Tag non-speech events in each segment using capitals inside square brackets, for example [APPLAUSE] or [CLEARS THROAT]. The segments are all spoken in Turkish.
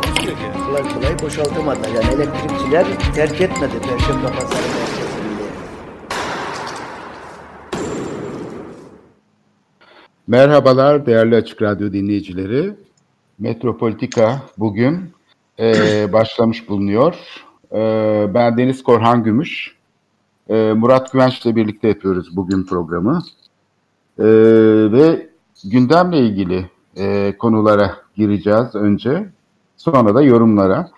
Ki. Kolay kolay boşaltamadı. Yani elektrikçiler terk etmedi Perşembe Pazarı merkezinde. Merhabalar değerli Açık Radyo dinleyicileri. Metropolitika bugün e, başlamış bulunuyor. E, ben Deniz Korhan Gümüş. E, Murat Güvenç ile birlikte yapıyoruz bugün programı. E, ve gündemle ilgili e, konulara gireceğiz önce. Sonra da yorumlara.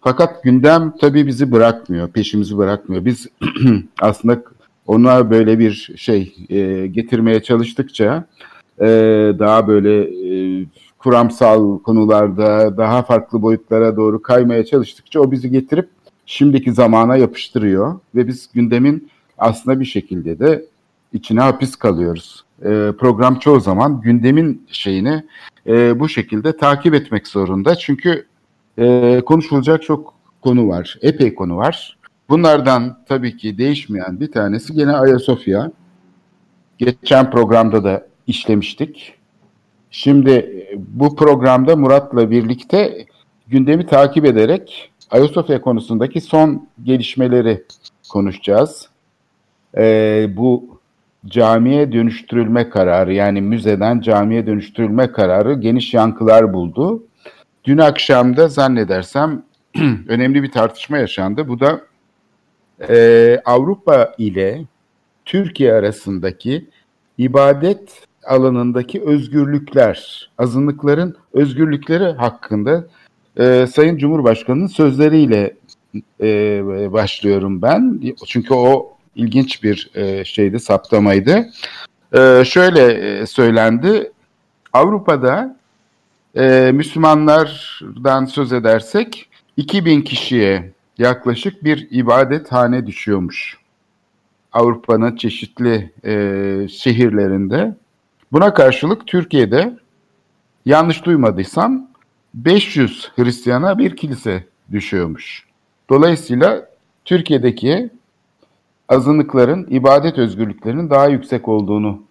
Fakat gündem tabii bizi bırakmıyor, peşimizi bırakmıyor. Biz [CLEARS THROAT] aslında ona böyle bir şey e, getirmeye çalıştıkça e, daha böyle e, kuramsal konularda daha farklı boyutlara doğru kaymaya çalıştıkça o bizi getirip şimdiki zamana yapıştırıyor ve biz gündemin aslında bir şekilde de içine hapis kalıyoruz. E, program çoğu zaman gündemin şeyini e, bu şekilde takip etmek zorunda. Çünkü e, konuşulacak çok konu var, epey konu var. Bunlardan tabii ki değişmeyen bir tanesi gene Ayasofya. Geçen programda da işlemiştik. Şimdi e, bu programda Murat'la birlikte gündemi takip ederek Ayasofya konusundaki son gelişmeleri konuşacağız. Ee, bu camiye dönüştürülme kararı yani müzeden camiye dönüştürülme kararı geniş yankılar buldu. Dün akşam da zannedersem [CLEARS THROAT] önemli bir tartışma yaşandı. Bu da e, Avrupa ile Türkiye arasındaki ibadet alanındaki özgürlükler, azınlıkların özgürlükleri hakkında e, Sayın Cumhurbaşkanı'nın sözleriyle e, başlıyorum ben. Çünkü o ilginç bir e, şeydi, saptamaydı. E, şöyle e, söylendi, Avrupa'da e, Müslümanlardan söz edersek 2000 kişiye yaklaşık bir ibadethane düşüyormuş. Avrupa'nın çeşitli e, şehirlerinde. Buna karşılık Türkiye'de yanlış duymadıysam 500 Hristiyana bir kilise düşüyormuş. Dolayısıyla Türkiye'deki azınlıkların ibadet özgürlüklerinin daha yüksek olduğunu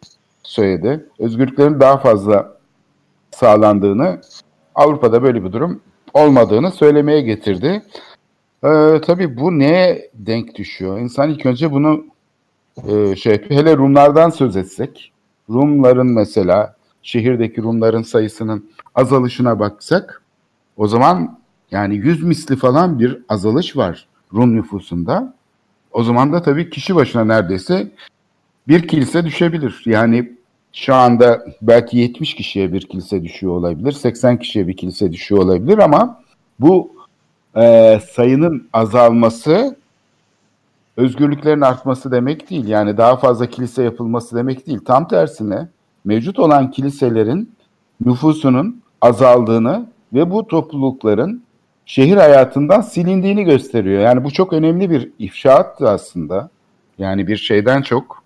söyledi. Özgürlüklerin daha fazla sağlandığını, Avrupa'da böyle bir durum olmadığını söylemeye getirdi. Ee, tabii bu neye denk düşüyor? İnsan ilk önce bunu e, şey hele Rumlardan söz etsek, Rumların mesela şehirdeki Rumların sayısının azalışına baksak, o zaman yani yüz misli falan bir azalış var Rum nüfusunda. O zaman da tabii kişi başına neredeyse bir kilise düşebilir. Yani şu anda belki 70 kişiye bir kilise düşüyor olabilir, 80 kişiye bir kilise düşüyor olabilir ama bu e, sayının azalması özgürlüklerin artması demek değil. Yani daha fazla kilise yapılması demek değil. Tam tersine mevcut olan kiliselerin nüfusunun azaldığını ve bu toplulukların şehir hayatından silindiğini gösteriyor. Yani bu çok önemli bir ifşaattı aslında. Yani bir şeyden çok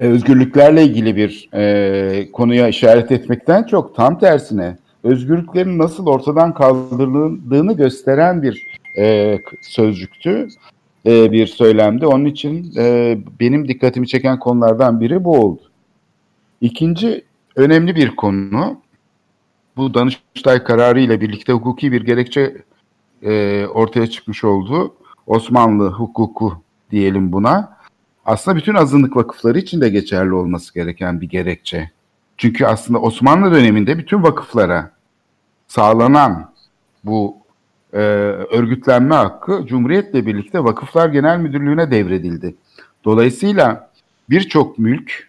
e, özgürlüklerle ilgili bir e, konuya işaret etmekten çok tam tersine özgürlüklerin nasıl ortadan kaldırıldığını gösteren bir e, sözcüktü, e, bir söylemdi. Onun için e, benim dikkatimi çeken konulardan biri bu oldu. İkinci önemli bir konu, bu Danıştay kararı ile birlikte hukuki bir gerekçe e, ortaya çıkmış oldu. Osmanlı hukuku diyelim buna. Aslında bütün azınlık vakıfları için de geçerli olması gereken bir gerekçe. Çünkü aslında Osmanlı döneminde bütün vakıflara sağlanan bu e, örgütlenme hakkı Cumhuriyet'le birlikte Vakıflar Genel Müdürlüğü'ne devredildi. Dolayısıyla birçok mülk,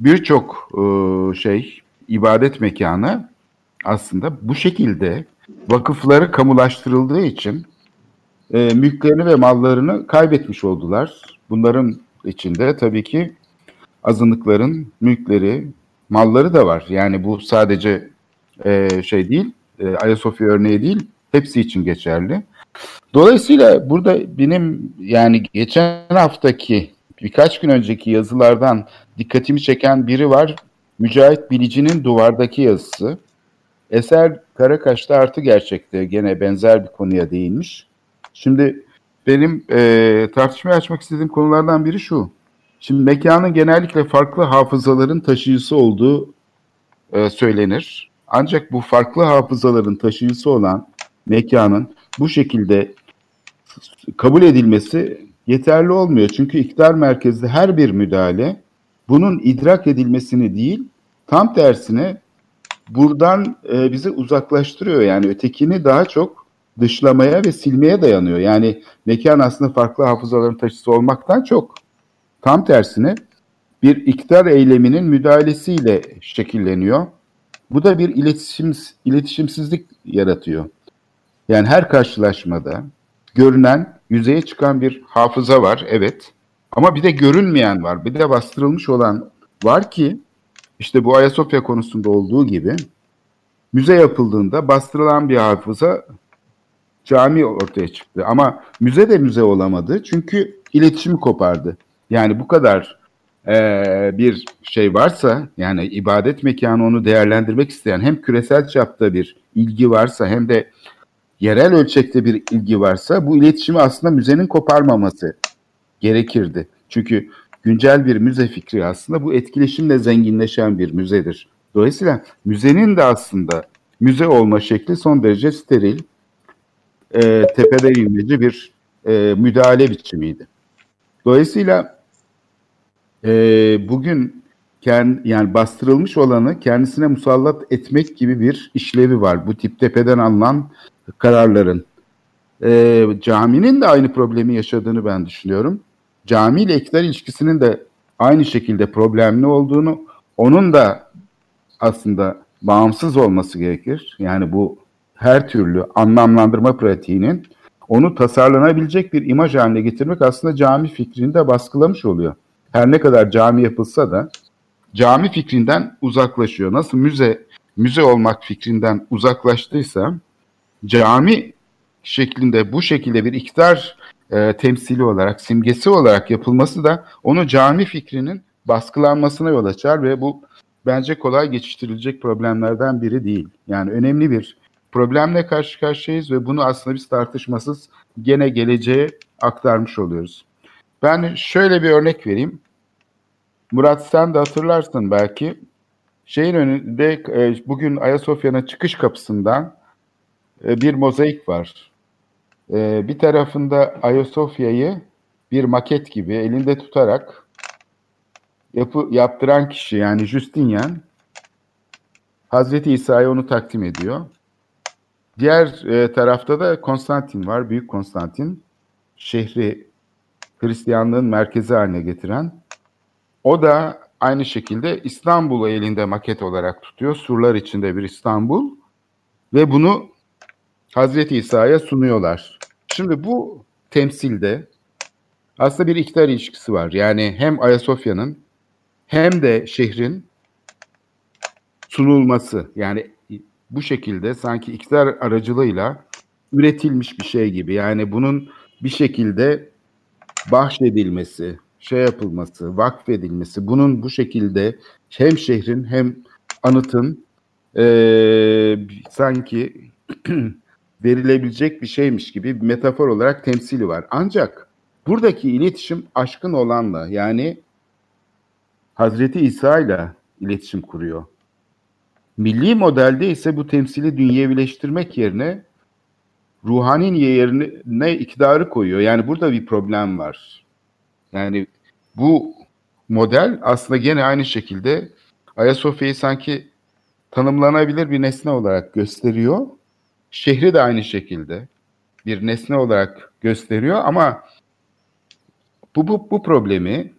birçok e, şey, ibadet mekanı aslında bu şekilde vakıfları kamulaştırıldığı için e, mülklerini ve mallarını kaybetmiş oldular. Bunların içinde tabii ki azınlıkların mülkleri, malları da var. Yani bu sadece e, şey değil, e, Ayasofya örneği değil, hepsi için geçerli. Dolayısıyla burada benim yani geçen haftaki birkaç gün önceki yazılardan dikkatimi çeken biri var. Mücahit Bilici'nin duvardaki yazısı. Eser Karakaş'ta artı gerçekte gene benzer bir konuya değinmiş. Şimdi benim e, tartışmaya açmak istediğim konulardan biri şu. Şimdi mekanın genellikle farklı hafızaların taşıyıcısı olduğu e, söylenir. Ancak bu farklı hafızaların taşıyıcısı olan mekanın bu şekilde kabul edilmesi yeterli olmuyor. Çünkü iktidar merkezli her bir müdahale bunun idrak edilmesini değil, tam tersine buradan e, bizi uzaklaştırıyor. Yani ötekini daha çok dışlamaya ve silmeye dayanıyor. Yani mekan aslında farklı hafızaların taşısı olmaktan çok tam tersine bir iktidar eyleminin müdahalesiyle şekilleniyor. Bu da bir iletişim iletişimsizlik yaratıyor. Yani her karşılaşmada görünen, yüzeye çıkan bir hafıza var, evet. Ama bir de görünmeyen var, bir de bastırılmış olan var ki işte bu Ayasofya konusunda olduğu gibi müze yapıldığında bastırılan bir hafıza cami ortaya çıktı. Ama müze de müze olamadı çünkü iletişimi kopardı. Yani bu kadar e, bir şey varsa yani ibadet mekanı onu değerlendirmek isteyen hem küresel çapta bir ilgi varsa hem de yerel ölçekte bir ilgi varsa bu iletişimi aslında müzenin koparmaması gerekirdi. Çünkü güncel bir müze fikri aslında bu etkileşimle zenginleşen bir müzedir. Dolayısıyla müzenin de aslında müze olma şekli son derece steril, e, tepede inmeci bir e, müdahale biçimiydi. Dolayısıyla e, bugün kend, yani bastırılmış olanı kendisine musallat etmek gibi bir işlevi var. Bu tip tepeden alınan kararların. E, caminin de aynı problemi yaşadığını ben düşünüyorum. Cami ile iktidar ilişkisinin de aynı şekilde problemli olduğunu, onun da aslında bağımsız olması gerekir. Yani bu her türlü anlamlandırma pratiğinin onu tasarlanabilecek bir imaj haline getirmek aslında cami fikrini de baskılamış oluyor. Her ne kadar cami yapılsa da cami fikrinden uzaklaşıyor. Nasıl müze müze olmak fikrinden uzaklaştıysa cami şeklinde bu şekilde bir iktidar e, temsili olarak, simgesi olarak yapılması da onu cami fikrinin baskılanmasına yol açar ve bu bence kolay geçiştirilecek problemlerden biri değil. Yani önemli bir problemle karşı karşıyayız ve bunu aslında biz tartışmasız gene geleceğe aktarmış oluyoruz. Ben şöyle bir örnek vereyim. Murat sen de hatırlarsın belki. Şeyin önünde e, bugün Ayasofya'nın çıkış kapısından e, bir mozaik var. E, bir tarafında Ayasofya'yı bir maket gibi elinde tutarak yapı, yaptıran kişi yani Justinian Hazreti İsa'ya onu takdim ediyor. Diğer e, tarafta da Konstantin var, Büyük Konstantin. Şehri Hristiyanlığın merkezi haline getiren. O da aynı şekilde İstanbul'u elinde maket olarak tutuyor. Surlar içinde bir İstanbul. Ve bunu Hazreti İsa'ya sunuyorlar. Şimdi bu temsilde aslında bir iktidar ilişkisi var. Yani hem Ayasofya'nın hem de şehrin sunulması yani bu şekilde sanki iktidar aracılığıyla üretilmiş bir şey gibi. Yani bunun bir şekilde bahşedilmesi, şey yapılması, vakfedilmesi, bunun bu şekilde hem şehrin hem anıtın e, sanki [CLEARS THROAT] verilebilecek bir şeymiş gibi bir metafor olarak temsili var. Ancak buradaki iletişim aşkın olanla yani Hazreti İsa ile iletişim kuruyor. Milli modelde ise bu temsili dünyevileştirmek yerine ruhani yerine iktidarı koyuyor. Yani burada bir problem var. Yani bu model aslında gene aynı şekilde Ayasofya'yı sanki tanımlanabilir bir nesne olarak gösteriyor. Şehri de aynı şekilde bir nesne olarak gösteriyor ama bu, bu, bu problemi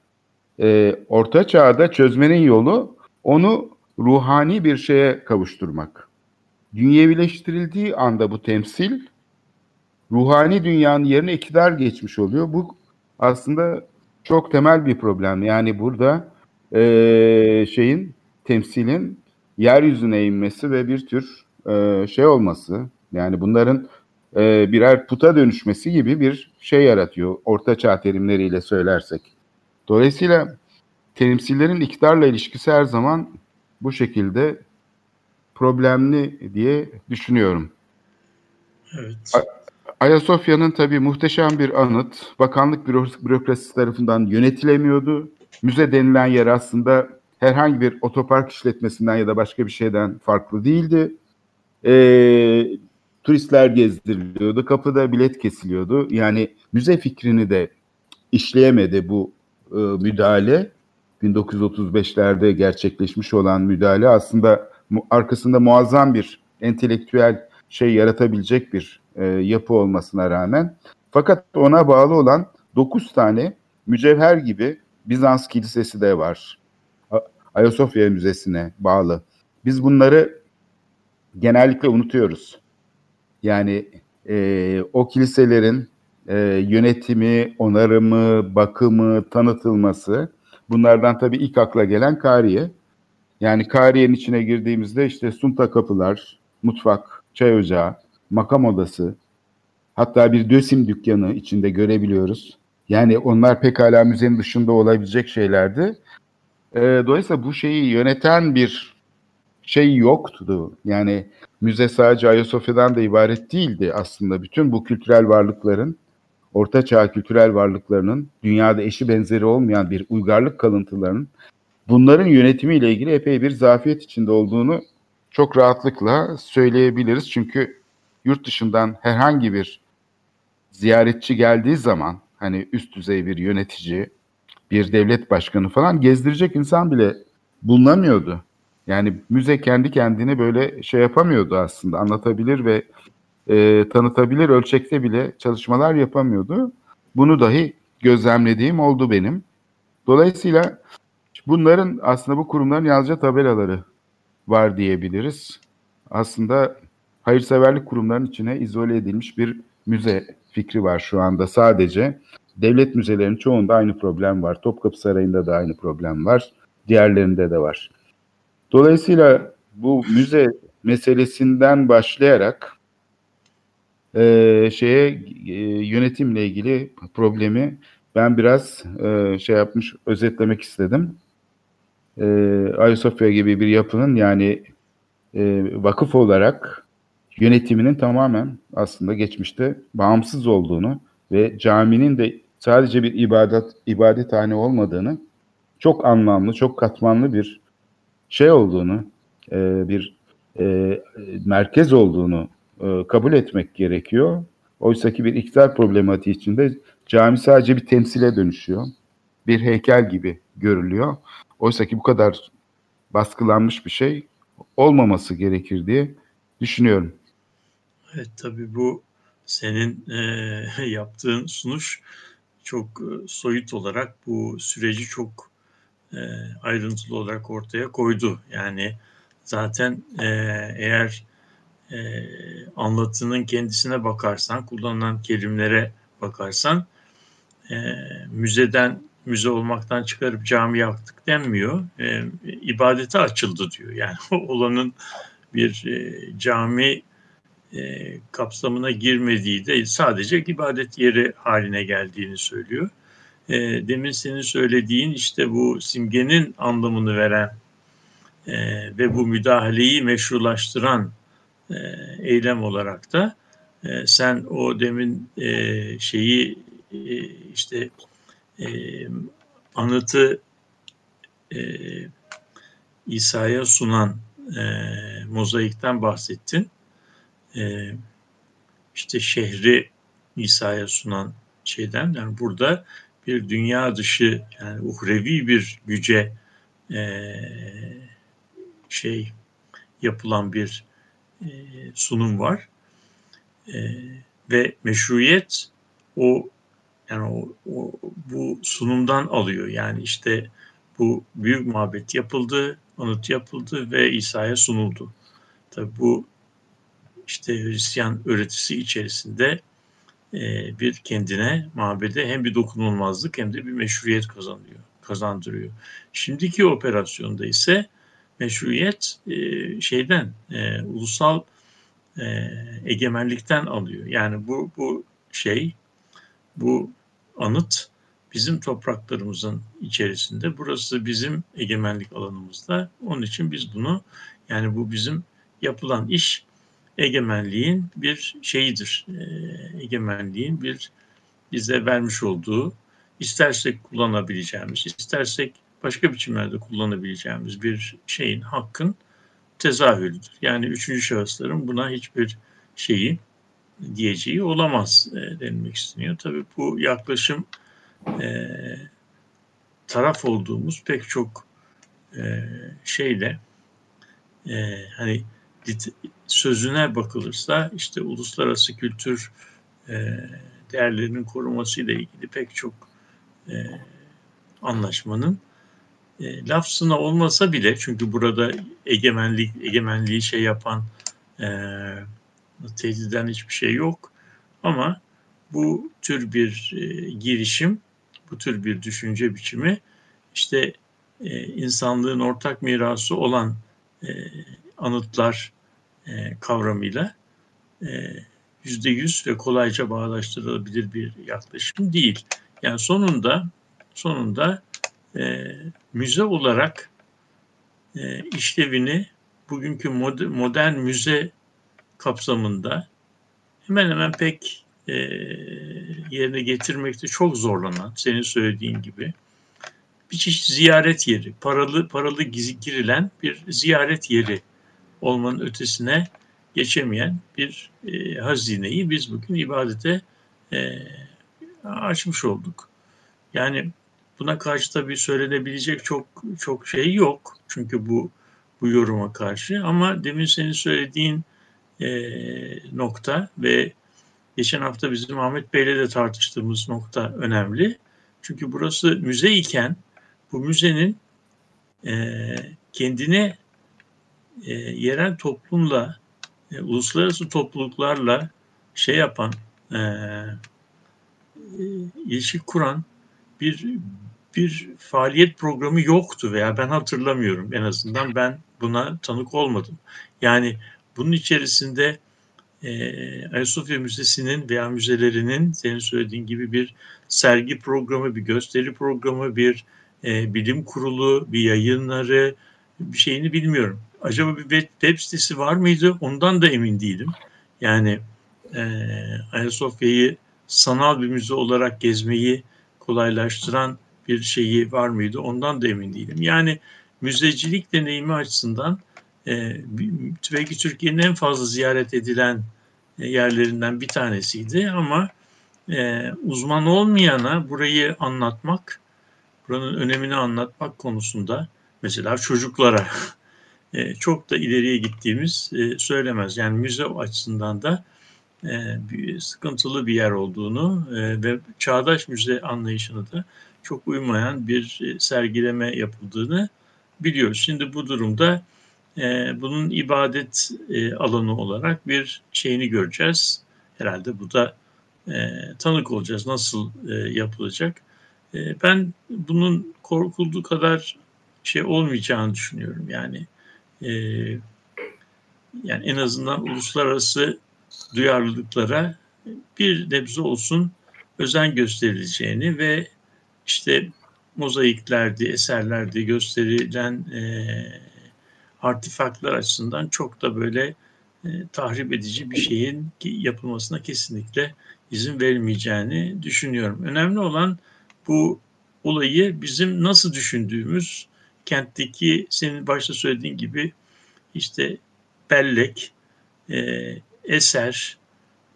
e, orta çağda çözmenin yolu onu ruhani bir şeye kavuşturmak. Dünyevileştirildiği anda bu temsil ruhani dünyanın yerine iktidar geçmiş oluyor. Bu aslında çok temel bir problem. Yani burada e, şeyin temsilin yeryüzüne inmesi ve bir tür e, şey olması. Yani bunların e, birer puta dönüşmesi gibi bir şey yaratıyor. Ortaçağ terimleriyle söylersek. Dolayısıyla temsillerin iktidarla ilişkisi her zaman bu şekilde problemli diye düşünüyorum. Evet. Ayasofya'nın tabii muhteşem bir anıt, bakanlık bürokrasisi tarafından yönetilemiyordu. Müze denilen yer aslında herhangi bir otopark işletmesinden ya da başka bir şeyden farklı değildi. E, turistler gezdiriliyordu, kapıda bilet kesiliyordu. Yani müze fikrini de işleyemedi bu e, müdahale. 1935'lerde gerçekleşmiş olan müdahale aslında mu, arkasında muazzam bir entelektüel şey yaratabilecek bir e, yapı olmasına rağmen fakat ona bağlı olan 9 tane mücevher gibi Bizans kilisesi de var. Ayasofya Müzesi'ne bağlı. Biz bunları genellikle unutuyoruz. Yani e, o kiliselerin e, yönetimi, onarımı, bakımı, tanıtılması bunlardan tabii ilk akla gelen Kariye. Yani Kariye'nin içine girdiğimizde işte sunta kapılar, mutfak, çay ocağı, makam odası, hatta bir dösim dükkanı içinde görebiliyoruz. Yani onlar pekala müzenin dışında olabilecek şeylerdi. E, dolayısıyla bu şeyi yöneten bir şey yoktu. Yani müze sadece Ayasofya'dan da ibaret değildi aslında. Bütün bu kültürel varlıkların, Orta Çağ kültürel varlıklarının, dünyada eşi benzeri olmayan bir uygarlık kalıntılarının bunların yönetimiyle ilgili epey bir zafiyet içinde olduğunu çok rahatlıkla söyleyebiliriz. Çünkü yurt dışından herhangi bir ziyaretçi geldiği zaman hani üst düzey bir yönetici, bir devlet başkanı falan gezdirecek insan bile bulunamıyordu. Yani müze kendi kendine böyle şey yapamıyordu aslında anlatabilir ve e, tanıtabilir ölçekte bile çalışmalar yapamıyordu. Bunu dahi gözlemlediğim oldu benim. Dolayısıyla bunların aslında bu kurumların yalnızca tabelaları var diyebiliriz. Aslında hayırseverlik kurumlarının içine izole edilmiş bir müze fikri var şu anda sadece. Devlet müzelerinin çoğunda aynı problem var. Topkapı Sarayı'nda da aynı problem var. Diğerlerinde de var. Dolayısıyla bu müze meselesinden başlayarak e, şeye e, yönetimle ilgili problemi ben biraz e, şey yapmış özetlemek istedim. E, Ayasofya gibi bir yapının yani e, vakıf olarak yönetiminin tamamen aslında geçmişte bağımsız olduğunu ve caminin de sadece bir ibadet ibadethane olmadığını çok anlamlı, çok katmanlı bir şey olduğunu, e, bir e, merkez olduğunu e, kabul etmek gerekiyor. Oysa ki bir iktidar problematiği içinde cami sadece bir temsile dönüşüyor. Bir heykel gibi görülüyor. Oysa ki bu kadar baskılanmış bir şey olmaması gerekir diye düşünüyorum. Evet tabii bu senin e, [LAUGHS] yaptığın sunuş çok e, soyut olarak bu süreci çok e, ayrıntılı olarak ortaya koydu. Yani zaten e, eğer e, anlatının kendisine bakarsan, kullanılan kelimlere bakarsan e, müzeden müze olmaktan çıkarıp cami yaktık denmiyor. E, ibadete açıldı diyor. Yani [LAUGHS] olanın bir e, cami e, kapsamına girmediği de sadece ibadet yeri haline geldiğini söylüyor. E, demin senin söylediğin işte bu simgenin anlamını veren e, ve bu müdahaleyi meşrulaştıran e, eylem olarak da e, sen o demin e, şeyi e, işte e, anıtı e, İsa'ya sunan e, mozaikten bahsettin. E, işte şehri İsa'ya sunan şeyden yani burada bir dünya dışı yani uhrevi bir güce e, şey yapılan bir e, sunum var e, ve meşruiyet o yani o, o bu sunumdan alıyor yani işte bu büyük mabet yapıldı, anıt yapıldı ve İsa'ya sunuldu. Tabi bu işte Hristiyan öğretisi içerisinde bir kendine mabede hem bir dokunulmazlık hem de bir meşruiyet kazanıyor, kazandırıyor. Şimdiki operasyonda ise meşruiyet e, şeyden e, ulusal e, egemenlikten alıyor. Yani bu bu şey, bu anıt bizim topraklarımızın içerisinde. Burası bizim egemenlik alanımızda. Onun için biz bunu yani bu bizim yapılan iş egemenliğin bir şeyidir. E, egemenliğin bir bize vermiş olduğu istersek kullanabileceğimiz, istersek başka biçimlerde kullanabileceğimiz bir şeyin hakkın tezahürüdür. Yani üçüncü şahısların buna hiçbir şeyi diyeceği olamaz e, denilmek isteniyor. Tabii bu yaklaşım e, taraf olduğumuz pek çok e, şeyle e, hani sözüne bakılırsa işte uluslararası kültür e, değerlerinin koruması ile ilgili pek çok e, anlaşmanın e, lafzına olmasa bile çünkü burada egemenlik egemenliği şey yapan e, hiçbir şey yok. Ama bu tür bir e, girişim bu tür bir düşünce biçimi işte insanlığın ortak mirası olan e, anıtlar e, kavramıyla e, yüzde yüz ve kolayca bağdaştırılabilir bir yaklaşım değil. Yani sonunda sonunda e, müze olarak e, işlevini bugünkü mod, modern müze kapsamında hemen hemen pek e, yerine getirmekte çok zorlanan, senin söylediğin gibi bir çeşit ziyaret yeri, paralı paralı girilen bir ziyaret yeri olmanın ötesine geçemeyen bir e, hazineyi biz bugün ibadete e, açmış olduk. Yani buna karşı tabii söylenebilecek çok çok şey yok. Çünkü bu bu yoruma karşı ama demin senin söylediğin e, nokta ve geçen hafta bizim Ahmet Bey'le de tartıştığımız nokta önemli. Çünkü burası müze iken bu müzenin e, kendine e, yerel toplumla, e, uluslararası topluluklarla şey yapan, e, e, ilişki kuran bir bir faaliyet programı yoktu veya ben hatırlamıyorum en azından ben buna tanık olmadım. Yani bunun içerisinde e, Ayasofya Müzesi'nin veya müzelerinin senin söylediğin gibi bir sergi programı, bir gösteri programı, bir e, bilim kurulu, bir yayınları, bir şeyini bilmiyorum. Acaba bir web sitesi var mıydı? Ondan da emin değilim. Yani e, Ayasofya'yı sanal bir müze olarak gezmeyi kolaylaştıran bir şeyi var mıydı? Ondan da emin değilim. Yani müzecilik deneyimi açısından e, Türkiye'nin en fazla ziyaret edilen e, yerlerinden bir tanesiydi ama e, uzman olmayana burayı anlatmak, buranın önemini anlatmak konusunda mesela çocuklara [LAUGHS] e, çok da ileriye gittiğimiz e, söylemez. Yani müze açısından da e, bir, sıkıntılı bir yer olduğunu ve çağdaş müze anlayışını da çok uymayan bir sergileme yapıldığını biliyoruz. Şimdi bu durumda bunun ibadet alanı olarak bir şeyini göreceğiz. Herhalde bu da tanık olacağız nasıl yapılacak. Ben bunun korkulduğu kadar şey olmayacağını düşünüyorum. Yani e, yani en azından uluslararası duyarlılıklara bir nebze olsun özen gösterileceğini ve işte mozaiklerdi, eserlerdi gösterilen e, artifaklar açısından çok da böyle e, tahrip edici bir şeyin yapılmasına kesinlikle izin verilmeyeceğini düşünüyorum. Önemli olan bu olayı bizim nasıl düşündüğümüz kentteki senin başta söylediğin gibi işte bellek, e, eser,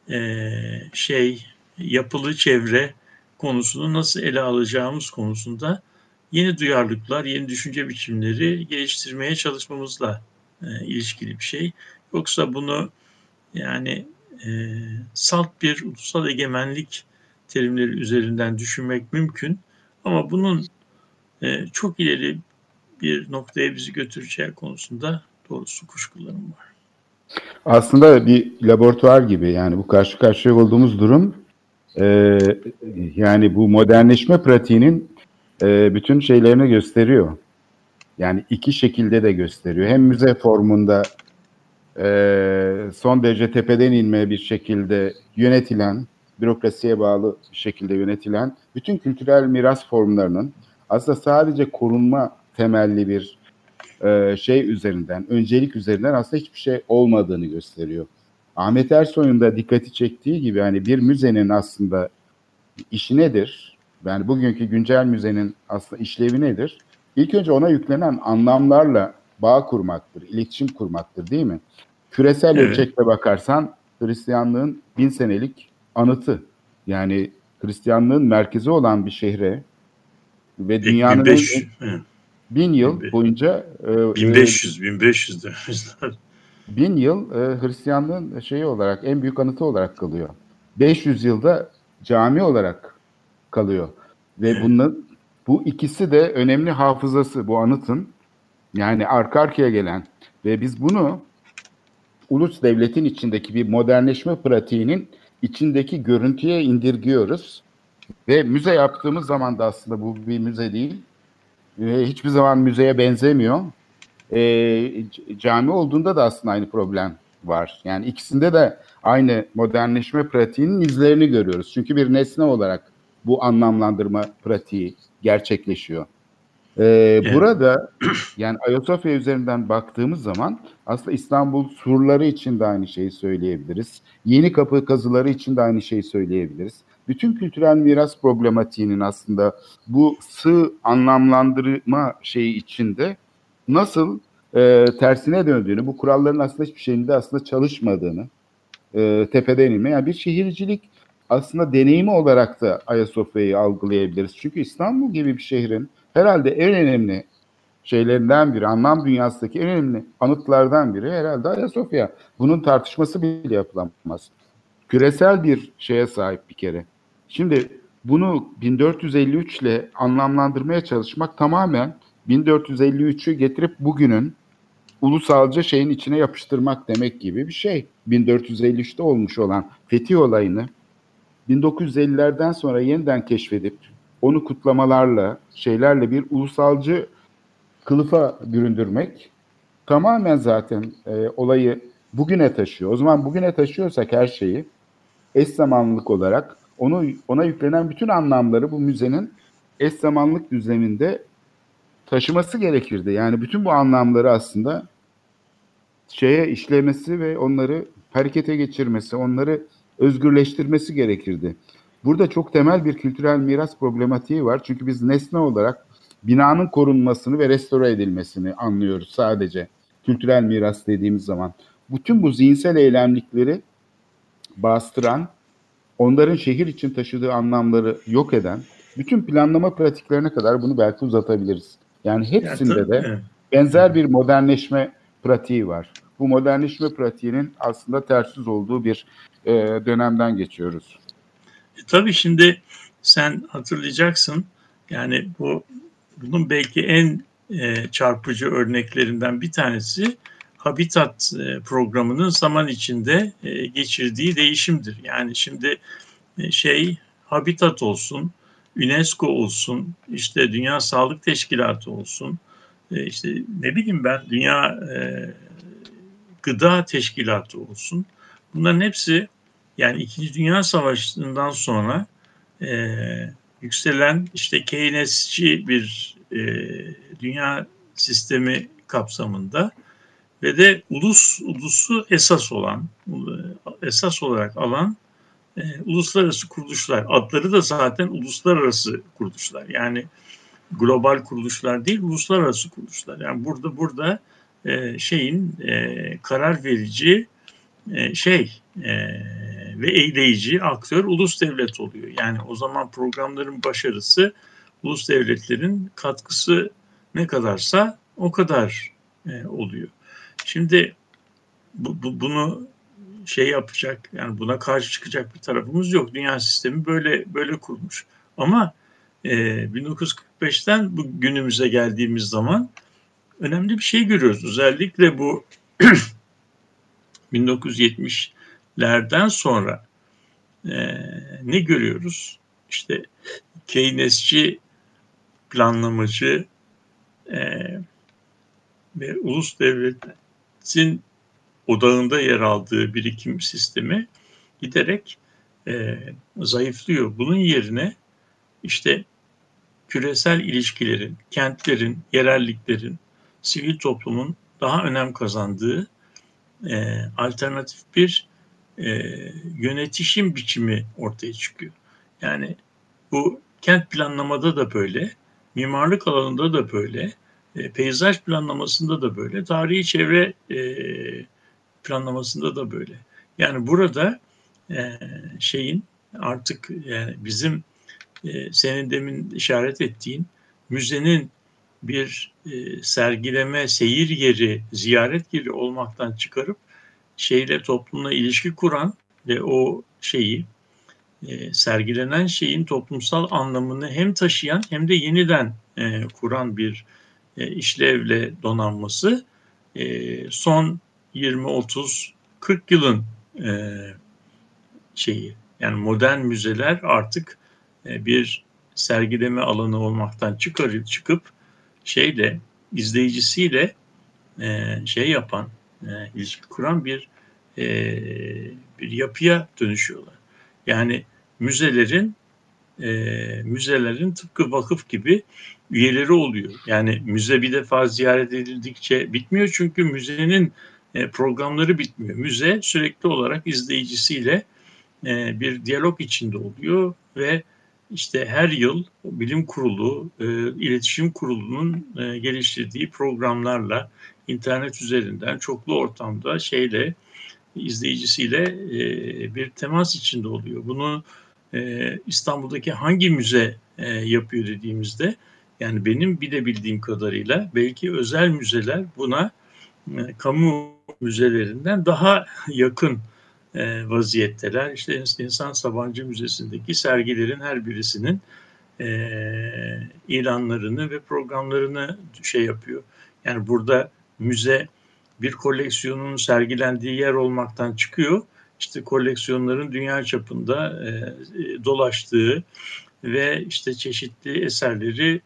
e, şey, yapılı çevre konusunu nasıl ele alacağımız konusunda yeni duyarlılıklar, yeni düşünce biçimleri geliştirmeye çalışmamızla e, ilişkili bir şey. Yoksa bunu yani e, salt bir ulusal egemenlik terimleri üzerinden düşünmek mümkün. Ama bunun e, çok ileri bir noktaya bizi götüreceği konusunda doğrusu kuşkularım var. Aslında bir laboratuvar gibi yani bu karşı karşıya olduğumuz durum e, yani bu modernleşme pratiğinin e, bütün şeylerini gösteriyor. Yani iki şekilde de gösteriyor. Hem müze formunda e, son derece tepeden inme bir şekilde yönetilen, bürokrasiye bağlı şekilde yönetilen bütün kültürel miras formlarının aslında sadece korunma temelli bir e, şey üzerinden, öncelik üzerinden aslında hiçbir şey olmadığını gösteriyor. Ahmet Ersoy'un da dikkati çektiği gibi hani bir müzenin aslında işi nedir? Yani bugünkü güncel müzenin aslında işlevi nedir? İlk önce ona yüklenen anlamlarla bağ kurmaktır, iletişim kurmaktır değil mi? Küresel evet. ölçekte bakarsan Hristiyanlığın bin senelik anıtı. Yani Hristiyanlığın merkezi olan bir şehre ve dünyanın 1500, en, bin yıl 1500. boyunca e, 1500 1500 demişler. [LAUGHS] Bin yıl e, Hristiyanlığın şeyi olarak en büyük anıtı olarak kalıyor. 500 yılda cami olarak kalıyor. Ve bunun bu ikisi de önemli hafızası bu anıtın. Yani arka arkaya gelen ve biz bunu ulus devletin içindeki bir modernleşme pratiğinin içindeki görüntüye indirgiyoruz. Ve müze yaptığımız zaman da aslında bu bir müze değil. Ve hiçbir zaman müzeye benzemiyor. E, cami olduğunda da aslında aynı problem var. Yani ikisinde de aynı modernleşme pratiğinin izlerini görüyoruz. Çünkü bir nesne olarak bu anlamlandırma pratiği gerçekleşiyor. Ee, evet. Burada yani Ayasofya üzerinden baktığımız zaman aslında İstanbul surları için de aynı şeyi söyleyebiliriz. Yeni kapı kazıları için de aynı şeyi söyleyebiliriz. Bütün kültürel miras problematiğinin aslında bu sığ anlamlandırma şeyi içinde nasıl e, tersine döndüğünü, bu kuralların aslında hiçbir şeyinde aslında çalışmadığını e, tepeden inme. Yani bir şehircilik aslında deneyimi olarak da Ayasofya'yı algılayabiliriz. Çünkü İstanbul gibi bir şehrin herhalde en önemli şeylerinden biri, anlam dünyasındaki en önemli anıtlardan biri herhalde Ayasofya. Bunun tartışması bile yapılamaz. Küresel bir şeye sahip bir kere. Şimdi bunu 1453 ile anlamlandırmaya çalışmak tamamen 1453'ü getirip bugünün ulusalca şeyin içine yapıştırmak demek gibi bir şey. 1453'te olmuş olan fetih olayını 1950'lerden sonra yeniden keşfedip onu kutlamalarla, şeylerle bir ulusalcı kılıfa büründürmek tamamen zaten e, olayı bugüne taşıyor. O zaman bugüne taşıyorsak her şeyi eş zamanlılık olarak onu ona yüklenen bütün anlamları bu müzenin eş zamanlık düzleminde taşıması gerekirdi. Yani bütün bu anlamları aslında şeye işlemesi ve onları harekete geçirmesi, onları özgürleştirmesi gerekirdi. Burada çok temel bir kültürel miras problematiği var. Çünkü biz nesne olarak binanın korunmasını ve restore edilmesini anlıyoruz sadece. Kültürel miras dediğimiz zaman. Bütün bu zihinsel eylemlikleri bastıran, onların şehir için taşıdığı anlamları yok eden, bütün planlama pratiklerine kadar bunu belki uzatabiliriz. Yani hepsinde de benzer bir modernleşme pratiği var. Bu modernleşme pratiğinin aslında tersiz olduğu bir e, dönemden geçiyoruz. E, tabii şimdi sen hatırlayacaksın yani bu bunun belki en e, çarpıcı örneklerinden bir tanesi Habitat e, programının zaman içinde e, geçirdiği değişimdir. Yani şimdi e, şey Habitat olsun, UNESCO olsun, işte Dünya Sağlık Teşkilatı olsun, işte ne bileyim ben Dünya Gıda Teşkilatı olsun. Bunların hepsi yani İkinci Dünya Savaşı'ndan sonra e, yükselen işte Keynesçi bir e, dünya sistemi kapsamında ve de ulus ulusu esas olan esas olarak alan e, uluslararası kuruluşlar. Adları da zaten uluslararası kuruluşlar. Yani global kuruluşlar değil, uluslararası kuruluşlar. Yani burada burada e, şeyin e, karar verici e, şey e, ve eyleyici aktör ulus devlet oluyor. Yani o zaman programların başarısı ulus devletlerin katkısı ne kadarsa o kadar e, oluyor. Şimdi bu, bu, bunu şey yapacak yani buna karşı çıkacak bir tarafımız yok. Dünya sistemi böyle böyle kurmuş. Ama e, 1945'ten bu günümüze geldiğimiz zaman önemli bir şey görüyoruz. Özellikle bu [CLEARS THROAT] 1970'lerden sonra e, ne görüyoruz? İşte Keynesçi planlamacı e, ve ulus devletin odağında yer aldığı birikim sistemi giderek e, zayıflıyor. Bunun yerine işte küresel ilişkilerin, kentlerin, yerelliklerin, sivil toplumun daha önem kazandığı e, alternatif bir e, yönetişim biçimi ortaya çıkıyor. Yani bu kent planlamada da böyle, mimarlık alanında da böyle, e, peyzaj planlamasında da böyle, tarihi çevre e, planlamasında da böyle. Yani burada e, şeyin artık yani bizim e, senin demin işaret ettiğin müzenin bir e, sergileme, seyir yeri, ziyaret yeri olmaktan çıkarıp şeyle toplumla ilişki kuran ve o şeyi e, sergilenen şeyin toplumsal anlamını hem taşıyan hem de yeniden e, kuran bir e, işlevle donanması e, son 20 30 40 yılın e, şeyi yani modern müzeler artık e, bir sergileme alanı olmaktan çıkarıp çıkıp şeyle izleyicisiyle şey yapan e, ilişki kuran bir bir yapıya dönüşüyorlar. Yani müzelerin e, müzelerin tıpkı vakıf gibi üyeleri oluyor. Yani müze bir defa ziyaret edildikçe bitmiyor çünkü müzenin e, programları bitmiyor. Müze sürekli olarak izleyicisiyle e, bir diyalog içinde oluyor ve işte her yıl bilim kurulu, e, iletişim kurulunun e, geliştirdiği programlarla internet üzerinden çoklu ortamda şeyle izleyicisiyle e, bir temas içinde oluyor. Bunu e, İstanbul'daki hangi müze e, yapıyor dediğimizde yani benim bir de bildiğim kadarıyla belki özel müzeler buna e, kamu müzelerinden daha yakın e, vaziyetteler. İşte İnsan Sabancı Müzesi'ndeki sergilerin her birisinin e, ilanlarını ve programlarını şey yapıyor. Yani burada müze bir koleksiyonun sergilendiği yer olmaktan çıkıyor. İşte koleksiyonların dünya çapında e, dolaştığı ve işte çeşitli eserleri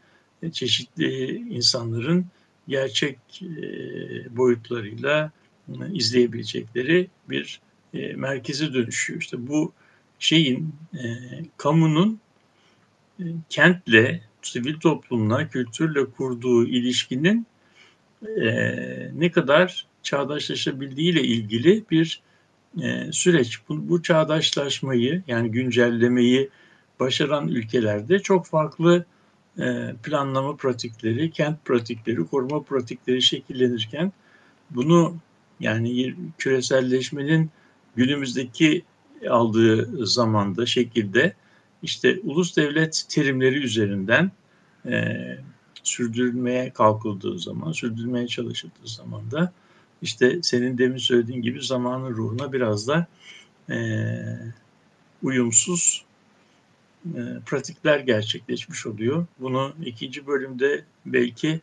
çeşitli insanların gerçek e, boyutlarıyla izleyebilecekleri bir e, merkeze dönüşüyor. İşte bu şeyin e, kamunun e, kentle, sivil toplumla, kültürle kurduğu ilişkinin e, ne kadar çağdaşlaşabildiğiyle ilgili bir e, süreç. Bu, bu çağdaşlaşmayı yani güncellemeyi başaran ülkelerde çok farklı e, planlama pratikleri, kent pratikleri, koruma pratikleri şekillenirken bunu yani küreselleşmenin günümüzdeki aldığı zamanda, şekilde işte ulus devlet terimleri üzerinden e, sürdürülmeye kalkıldığı zaman, sürdürülmeye çalışıldığı zaman da işte senin demin söylediğin gibi zamanın ruhuna biraz da e, uyumsuz e, pratikler gerçekleşmiş oluyor. Bunu ikinci bölümde belki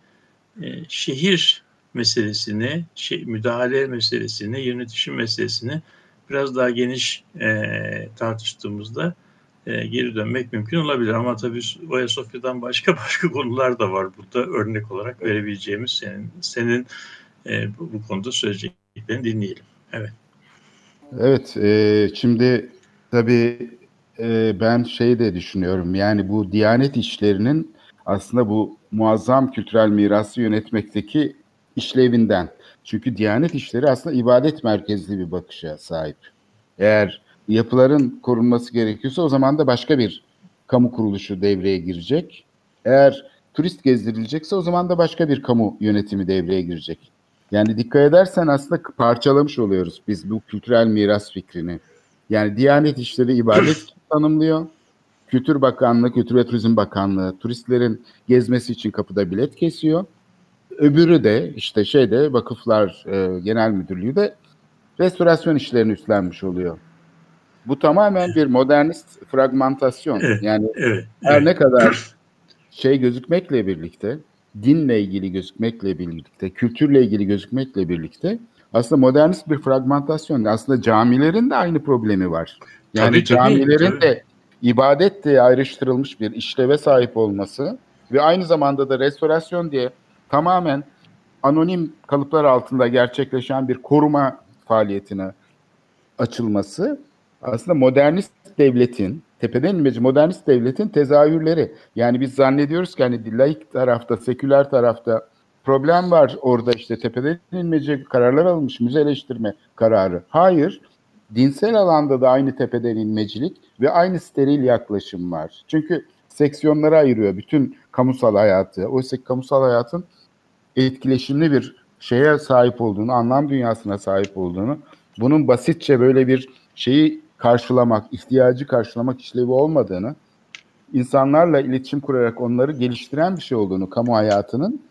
e, şehir meselesini, şey, müdahale meselesini, yönetişim meselesini biraz daha geniş e, tartıştığımızda e, geri dönmek mümkün olabilir. Ama tabii Ayasofya'dan başka [LAUGHS] başka konular da var burada örnek olarak verebileceğimiz senin senin e, bu, bu konuda söyleyeceklerini dinleyelim. Evet. Evet, e, şimdi tabii e, ben şey de düşünüyorum yani bu Diyanet işlerinin aslında bu muazzam kültürel mirası yönetmekteki işlevinden. Çünkü Diyanet işleri aslında ibadet merkezli bir bakışa sahip. Eğer yapıların korunması gerekiyorsa o zaman da başka bir kamu kuruluşu devreye girecek. Eğer turist gezdirilecekse o zaman da başka bir kamu yönetimi devreye girecek. Yani dikkat edersen aslında parçalamış oluyoruz biz bu kültürel miras fikrini. Yani Diyanet İşleri ibadet [LAUGHS] tanımlıyor. Kültür Bakanlığı, Kültür ve Turizm Bakanlığı turistlerin gezmesi için kapıda bilet kesiyor. Öbürü de işte şeyde Vakıflar e, Genel Müdürlüğü de restorasyon işlerini üstlenmiş oluyor. Bu tamamen bir modernist fragmentasyon. Evet, yani evet, her evet. ne kadar şey gözükmekle birlikte, dinle ilgili gözükmekle birlikte, kültürle ilgili gözükmekle birlikte aslında modernist bir fragmentasyon. Aslında camilerin de aynı problemi var. Yani Tabii, camilerin tabii. de ibadet diye ayrıştırılmış bir işleve sahip olması ve aynı zamanda da restorasyon diye tamamen anonim kalıplar altında gerçekleşen bir koruma faaliyetine açılması aslında modernist devletin, tepeden inmeci modernist devletin tezahürleri. Yani biz zannediyoruz ki hani laik tarafta, seküler tarafta problem var orada işte tepeden inmeci kararlar alınmış, müzeleştirme kararı. Hayır, dinsel alanda da aynı tepeden inmecilik ve aynı steril yaklaşım var. Çünkü seksiyonlara ayırıyor bütün kamusal hayatı. Oysa ki kamusal hayatın etkileşimli bir şeye sahip olduğunu, anlam dünyasına sahip olduğunu, bunun basitçe böyle bir şeyi karşılamak, ihtiyacı karşılamak işlevi olmadığını, insanlarla iletişim kurarak onları geliştiren bir şey olduğunu kamu hayatının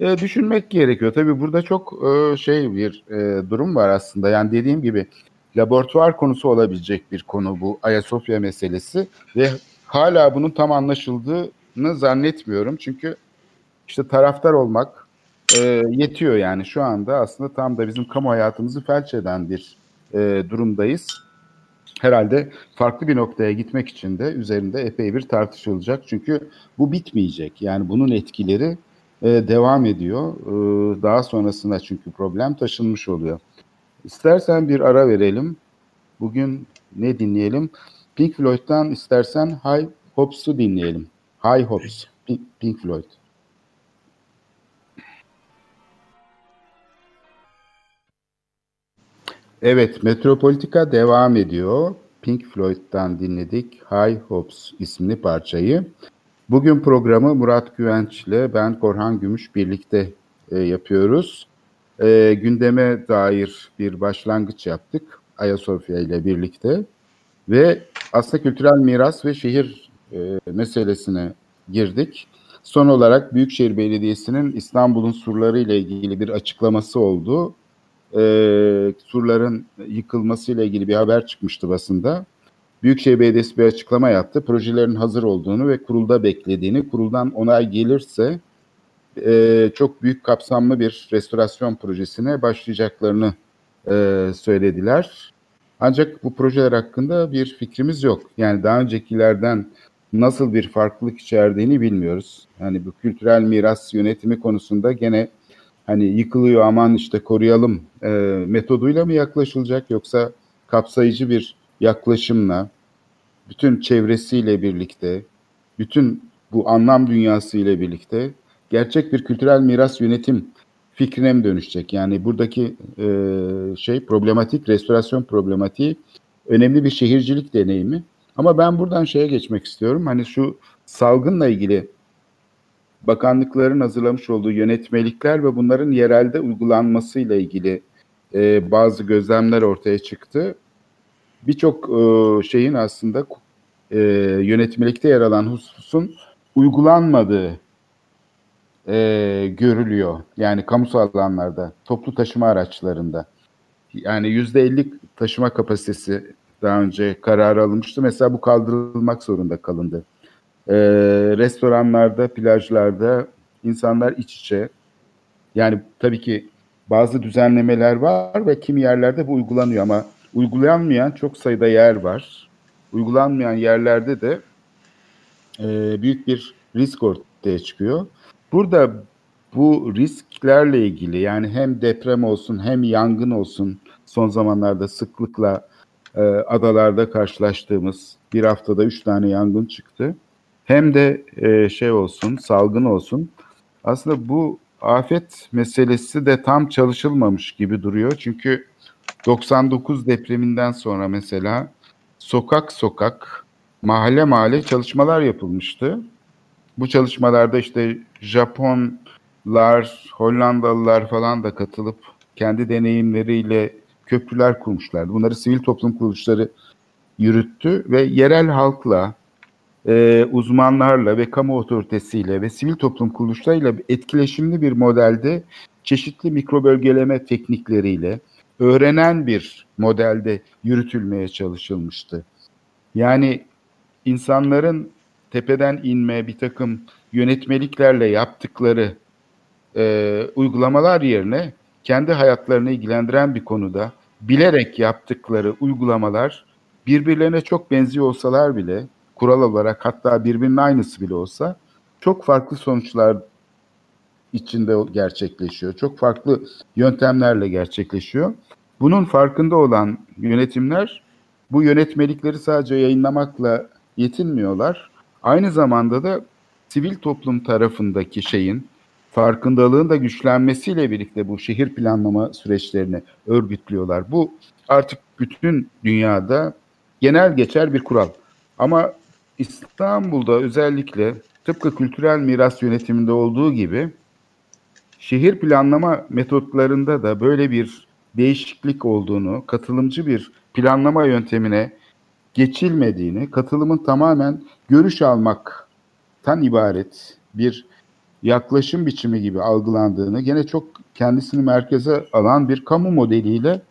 e, düşünmek gerekiyor. Tabii burada çok e, şey bir e, durum var aslında. Yani dediğim gibi laboratuvar konusu olabilecek bir konu bu Ayasofya meselesi ve hala bunun tam anlaşıldığını zannetmiyorum. Çünkü işte taraftar olmak e, yetiyor yani şu anda aslında tam da bizim kamu hayatımızı felç eden bir e, durumdayız. Herhalde farklı bir noktaya gitmek için de üzerinde epey bir tartışılacak. Çünkü bu bitmeyecek. Yani bunun etkileri e, devam ediyor. E, daha sonrasında çünkü problem taşınmış oluyor. İstersen bir ara verelim. Bugün ne dinleyelim? Pink Floyd'dan istersen High Hopes'u dinleyelim. High Hopes, Pink, Pink Floyd. Evet, Metropolitika devam ediyor. Pink Floyd'dan dinledik High Hopes isimli parçayı. Bugün programı Murat Güvenç ile ben Korhan Gümüş birlikte e, yapıyoruz. E, gündeme dair bir başlangıç yaptık Ayasofya ile birlikte ve aslında kültürel miras ve şehir e, meselesine girdik. Son olarak Büyükşehir Belediyesi'nin İstanbul'un surları ile ilgili bir açıklaması oldu e, surların yıkılması ile ilgili bir haber çıkmıştı basında. Büyükşehir Belediyesi bir açıklama yaptı. Projelerin hazır olduğunu ve kurulda beklediğini, kuruldan onay gelirse e, çok büyük kapsamlı bir restorasyon projesine başlayacaklarını e, söylediler. Ancak bu projeler hakkında bir fikrimiz yok. Yani daha öncekilerden nasıl bir farklılık içerdiğini bilmiyoruz. Yani bu kültürel miras yönetimi konusunda gene hani yıkılıyor aman işte koruyalım e, metoduyla mı yaklaşılacak yoksa kapsayıcı bir yaklaşımla bütün çevresiyle birlikte bütün bu anlam dünyası ile birlikte gerçek bir kültürel miras yönetim fikrine mi dönüşecek? Yani buradaki e, şey problematik, restorasyon problematiği önemli bir şehircilik deneyimi. Ama ben buradan şeye geçmek istiyorum. Hani şu salgınla ilgili bakanlıkların hazırlamış olduğu yönetmelikler ve bunların yerelde uygulanmasıyla ilgili e, bazı gözlemler ortaya çıktı. Birçok e, şeyin aslında e, yönetmelikte yer alan hususun uygulanmadığı e, görülüyor. Yani kamusal alanlarda, toplu taşıma araçlarında. Yani yüzde elli taşıma kapasitesi daha önce karar alınmıştı. Mesela bu kaldırılmak zorunda kalındı. E, restoranlarda, plajlarda insanlar iç içe. Yani tabii ki bazı düzenlemeler var ve kimi yerlerde bu uygulanıyor ama uygulanmayan çok sayıda yer var. Uygulanmayan yerlerde de e, büyük bir risk ortaya çıkıyor. Burada bu risklerle ilgili yani hem deprem olsun hem yangın olsun son zamanlarda sıklıkla e, adalarda karşılaştığımız bir haftada üç tane yangın çıktı hem de e, şey olsun, salgın olsun. Aslında bu afet meselesi de tam çalışılmamış gibi duruyor. Çünkü 99 depreminden sonra mesela sokak sokak, mahalle mahalle çalışmalar yapılmıştı. Bu çalışmalarda işte Japonlar, Hollandalılar falan da katılıp kendi deneyimleriyle köprüler kurmuşlardı. Bunları sivil toplum kuruluşları yürüttü ve yerel halkla, e, uzmanlarla ve kamu otoritesiyle ve sivil toplum kuruluşlarıyla etkileşimli bir modelde çeşitli mikro bölgeleme teknikleriyle öğrenen bir modelde yürütülmeye çalışılmıştı. Yani insanların tepeden inme bir takım yönetmeliklerle yaptıkları e, uygulamalar yerine kendi hayatlarını ilgilendiren bir konuda bilerek yaptıkları uygulamalar birbirlerine çok benziyor olsalar bile kural olarak hatta birbirinin aynısı bile olsa çok farklı sonuçlar içinde gerçekleşiyor. Çok farklı yöntemlerle gerçekleşiyor. Bunun farkında olan yönetimler bu yönetmelikleri sadece yayınlamakla yetinmiyorlar. Aynı zamanda da sivil toplum tarafındaki şeyin farkındalığın da güçlenmesiyle birlikte bu şehir planlama süreçlerini örgütlüyorlar. Bu artık bütün dünyada genel geçer bir kural. Ama İstanbul'da özellikle tıpkı kültürel miras yönetiminde olduğu gibi şehir planlama metotlarında da böyle bir değişiklik olduğunu, katılımcı bir planlama yöntemine geçilmediğini, katılımın tamamen görüş almaktan ibaret bir yaklaşım biçimi gibi algılandığını, gene çok kendisini merkeze alan bir kamu modeliyle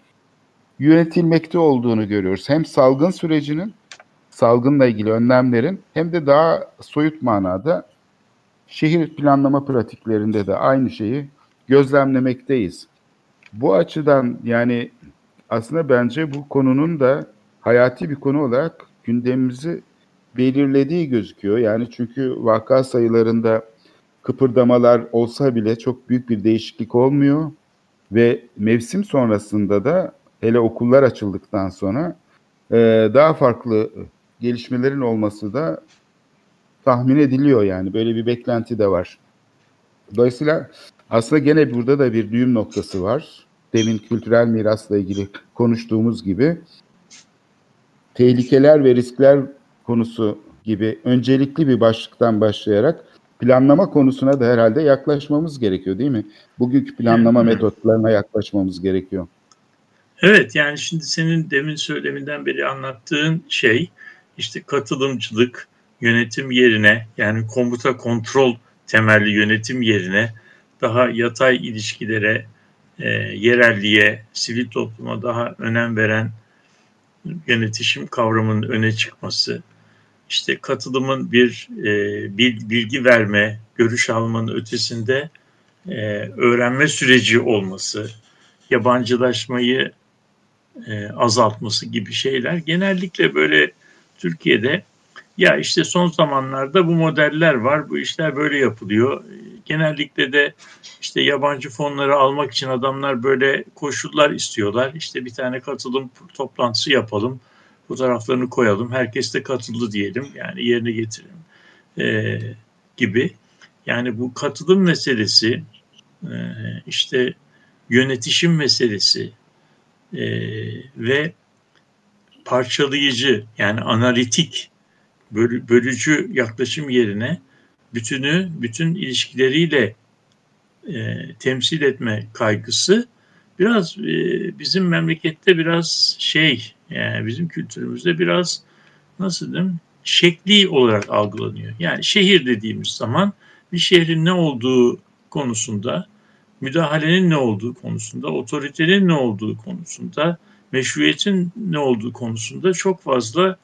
yönetilmekte olduğunu görüyoruz. Hem salgın sürecinin, salgınla ilgili önlemlerin hem de daha soyut manada şehir planlama pratiklerinde de aynı şeyi gözlemlemekteyiz. Bu açıdan yani aslında bence bu konunun da hayati bir konu olarak gündemimizi belirlediği gözüküyor. Yani çünkü vaka sayılarında kıpırdamalar olsa bile çok büyük bir değişiklik olmuyor ve mevsim sonrasında da hele okullar açıldıktan sonra daha farklı gelişmelerin olması da tahmin ediliyor yani böyle bir beklenti de var. Dolayısıyla aslında gene burada da bir düğüm noktası var. Demin kültürel mirasla ilgili konuştuğumuz gibi tehlikeler ve riskler konusu gibi öncelikli bir başlıktan başlayarak planlama konusuna da herhalde yaklaşmamız gerekiyor değil mi? Bugünkü planlama metotlarına yaklaşmamız gerekiyor. Evet yani şimdi senin demin söyleminden beri anlattığın şey işte katılımcılık yönetim yerine yani komuta kontrol temelli yönetim yerine daha yatay ilişkilere, e, yerelliğe, sivil topluma daha önem veren yönetişim kavramının öne çıkması, işte katılımın bir e, bilgi verme, görüş almanın ötesinde e, öğrenme süreci olması, yabancılaşmayı e, azaltması gibi şeyler genellikle böyle Türkiye'de ya işte son zamanlarda bu modeller var, bu işler böyle yapılıyor. Genellikle de işte yabancı fonları almak için adamlar böyle koşullar istiyorlar. İşte bir tane katılım toplantısı yapalım, fotoğraflarını koyalım, herkes de katıldı diyelim, yani yerine getirelim ee, gibi. Yani bu katılım meselesi, e, işte yönetişim meselesi e, ve parçalayıcı yani analitik bölücü yaklaşım yerine bütünü bütün ilişkileriyle e, temsil etme kaygısı biraz e, bizim memlekette biraz şey yani bizim kültürümüzde biraz nasıl diyeyim şekli olarak algılanıyor. Yani şehir dediğimiz zaman bir şehrin ne olduğu konusunda, müdahalenin ne olduğu konusunda, otoritenin ne olduğu konusunda, meşruiyetin ne olduğu konusunda çok fazla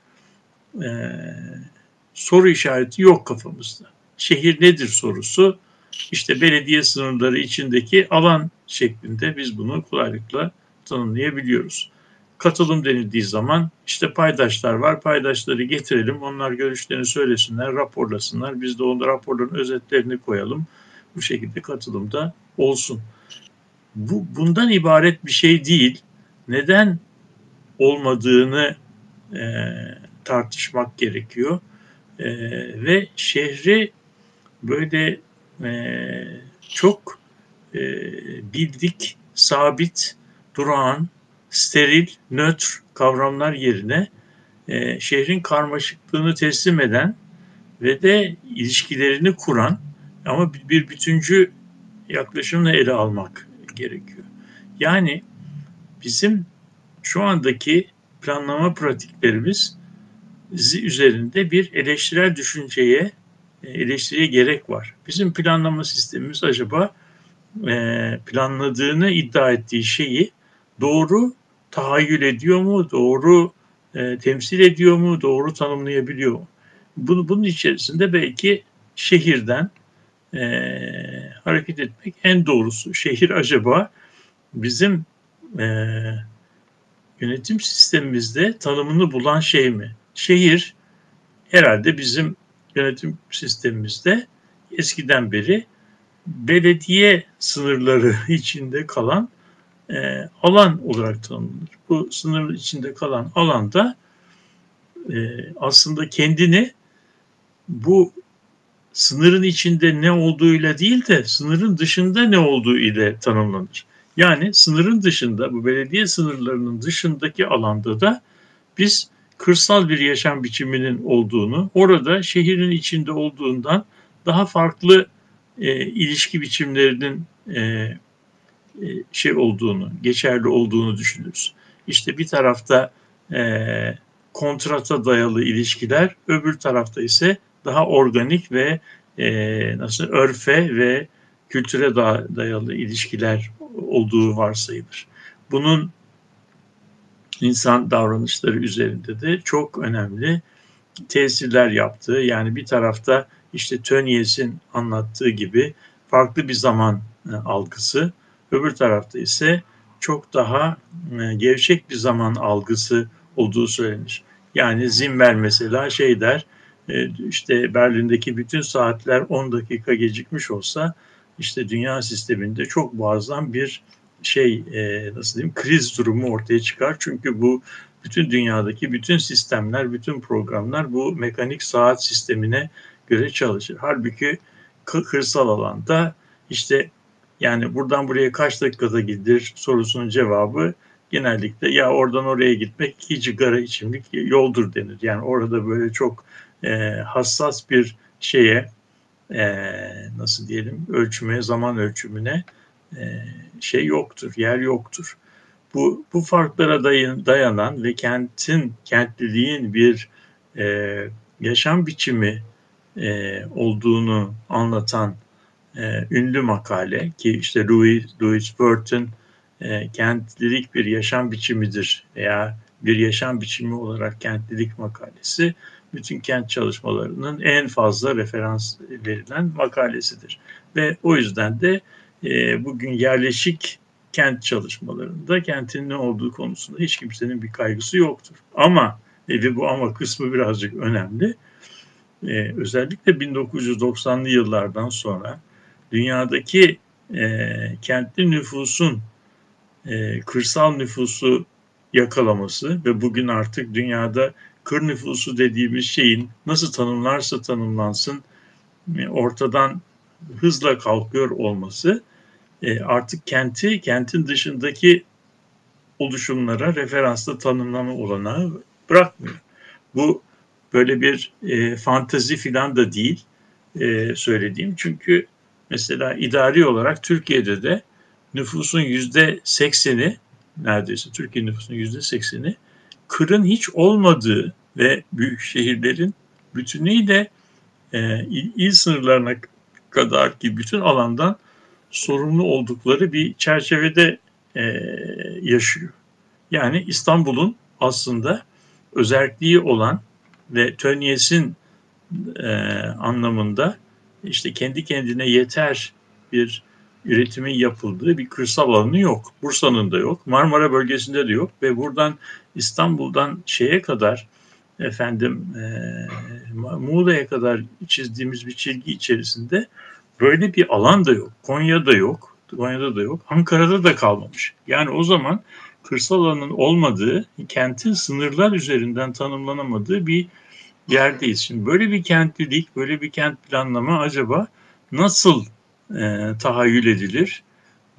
e, soru işareti yok kafamızda. Şehir nedir sorusu işte belediye sınırları içindeki alan şeklinde biz bunu kolaylıkla tanımlayabiliyoruz. Katılım denildiği zaman işte paydaşlar var, paydaşları getirelim, onlar görüşlerini söylesinler, raporlasınlar, biz de onun raporların özetlerini koyalım. Bu şekilde katılımda olsun. Bu bundan ibaret bir şey değil. Neden olmadığını e, tartışmak gerekiyor. E, ve şehri böyle e, çok e, bildik, sabit, durağan, steril, nötr kavramlar yerine e, şehrin karmaşıklığını teslim eden ve de ilişkilerini kuran ama bir bütüncü yaklaşımla ele almak gerekiyor. Yani bizim şu andaki planlama pratiklerimiz üzerinde bir eleştirel düşünceye, e, eleştiriye gerek var. Bizim planlama sistemimiz acaba e, planladığını iddia ettiği şeyi doğru tahayyül ediyor mu, doğru e, temsil ediyor mu, doğru tanımlayabiliyor mu? Bunu, bunun içerisinde belki şehirden e, hareket etmek en doğrusu. Şehir acaba bizim e, yönetim sistemimizde tanımını bulan şey mi? Şehir herhalde bizim yönetim sistemimizde eskiden beri belediye sınırları [LAUGHS] içinde kalan e, alan olarak tanımlanır. Bu sınır içinde kalan alanda e, aslında kendini bu sınırın içinde ne olduğuyla değil de sınırın dışında ne olduğu ile tanımlanır. Yani sınırın dışında bu belediye sınırlarının dışındaki alanda da biz kırsal bir yaşam biçiminin olduğunu, orada şehrin içinde olduğundan daha farklı e, ilişki biçimlerinin e, e, şey olduğunu, geçerli olduğunu düşünürüz. İşte bir tarafta e, kontrata dayalı ilişkiler, öbür tarafta ise daha organik ve e, nasıl örfe ve kültüre dayalı ilişkiler olduğu varsayılır. Bunun insan davranışları üzerinde de çok önemli tesirler yaptığı yani bir tarafta işte Tönnies'in anlattığı gibi farklı bir zaman e, algısı, öbür tarafta ise çok daha e, gevşek bir zaman algısı olduğu söylenir. Yani Zimmer mesela şey der, e, işte Berlin'deki bütün saatler 10 dakika gecikmiş olsa işte dünya sisteminde çok muazzam bir şey nasıl diyeyim kriz durumu ortaya çıkar. Çünkü bu bütün dünyadaki bütün sistemler, bütün programlar bu mekanik saat sistemine göre çalışır. Halbuki kırsal alanda işte yani buradan buraya kaç dakikada gidilir sorusunun cevabı genellikle ya oradan oraya gitmek iki cigara içimlik yoldur denir. Yani orada böyle çok e, hassas bir şeye e, nasıl diyelim ölçüme, zaman ölçümüne e, şey yoktur, yer yoktur. Bu, bu farklara dayanan ve kentin, kentliliğin bir e, yaşam biçimi e, olduğunu anlatan e, ünlü makale ki işte Louis, Louis Burton e, kentlilik bir yaşam biçimidir veya bir yaşam biçimi olarak kentlilik makalesi bütün kent çalışmalarının en fazla referans verilen makalesidir. Ve o yüzden de e, bugün yerleşik kent çalışmalarında kentin ne olduğu konusunda hiç kimsenin bir kaygısı yoktur. Ama ve bu ama kısmı birazcık önemli e, özellikle 1990'lı yıllardan sonra dünyadaki e, kentli nüfusun e, kırsal nüfusu yakalaması ve bugün artık dünyada kır nüfusu dediğimiz şeyin nasıl tanımlarsa tanımlansın e, ortadan hızla kalkıyor olması e, artık kenti kentin dışındaki oluşumlara referansla tanımlama olanağı bırakmıyor. Bu böyle bir e, fantazi filan da değil e, söylediğim. Çünkü mesela idari olarak Türkiye'de de nüfusun yüzde sekseni neredeyse Türkiye nüfusunun yüzde sekseni kırın hiç olmadığı ve büyük şehirlerin bütünüyle e, il sınırlarına kadar ki bütün alandan sorumlu oldukları bir çerçevede e, yaşıyor. Yani İstanbul'un aslında özelliği olan ve Tönnies'in e, anlamında işte kendi kendine yeter bir üretimin yapıldığı bir kırsal alanı yok. Bursa'nın da yok. Marmara bölgesinde de yok ve buradan İstanbul'dan şeye kadar efendim e, Muğla'ya kadar çizdiğimiz bir çizgi içerisinde böyle bir alan da yok. Konya'da yok. Konya'da da yok. Ankara'da da kalmamış. Yani o zaman kırsal alanın olmadığı, kentin sınırlar üzerinden tanımlanamadığı bir yerdeyiz. Şimdi böyle bir kentlilik, böyle bir kent planlama acaba nasıl e, tahayyül edilir?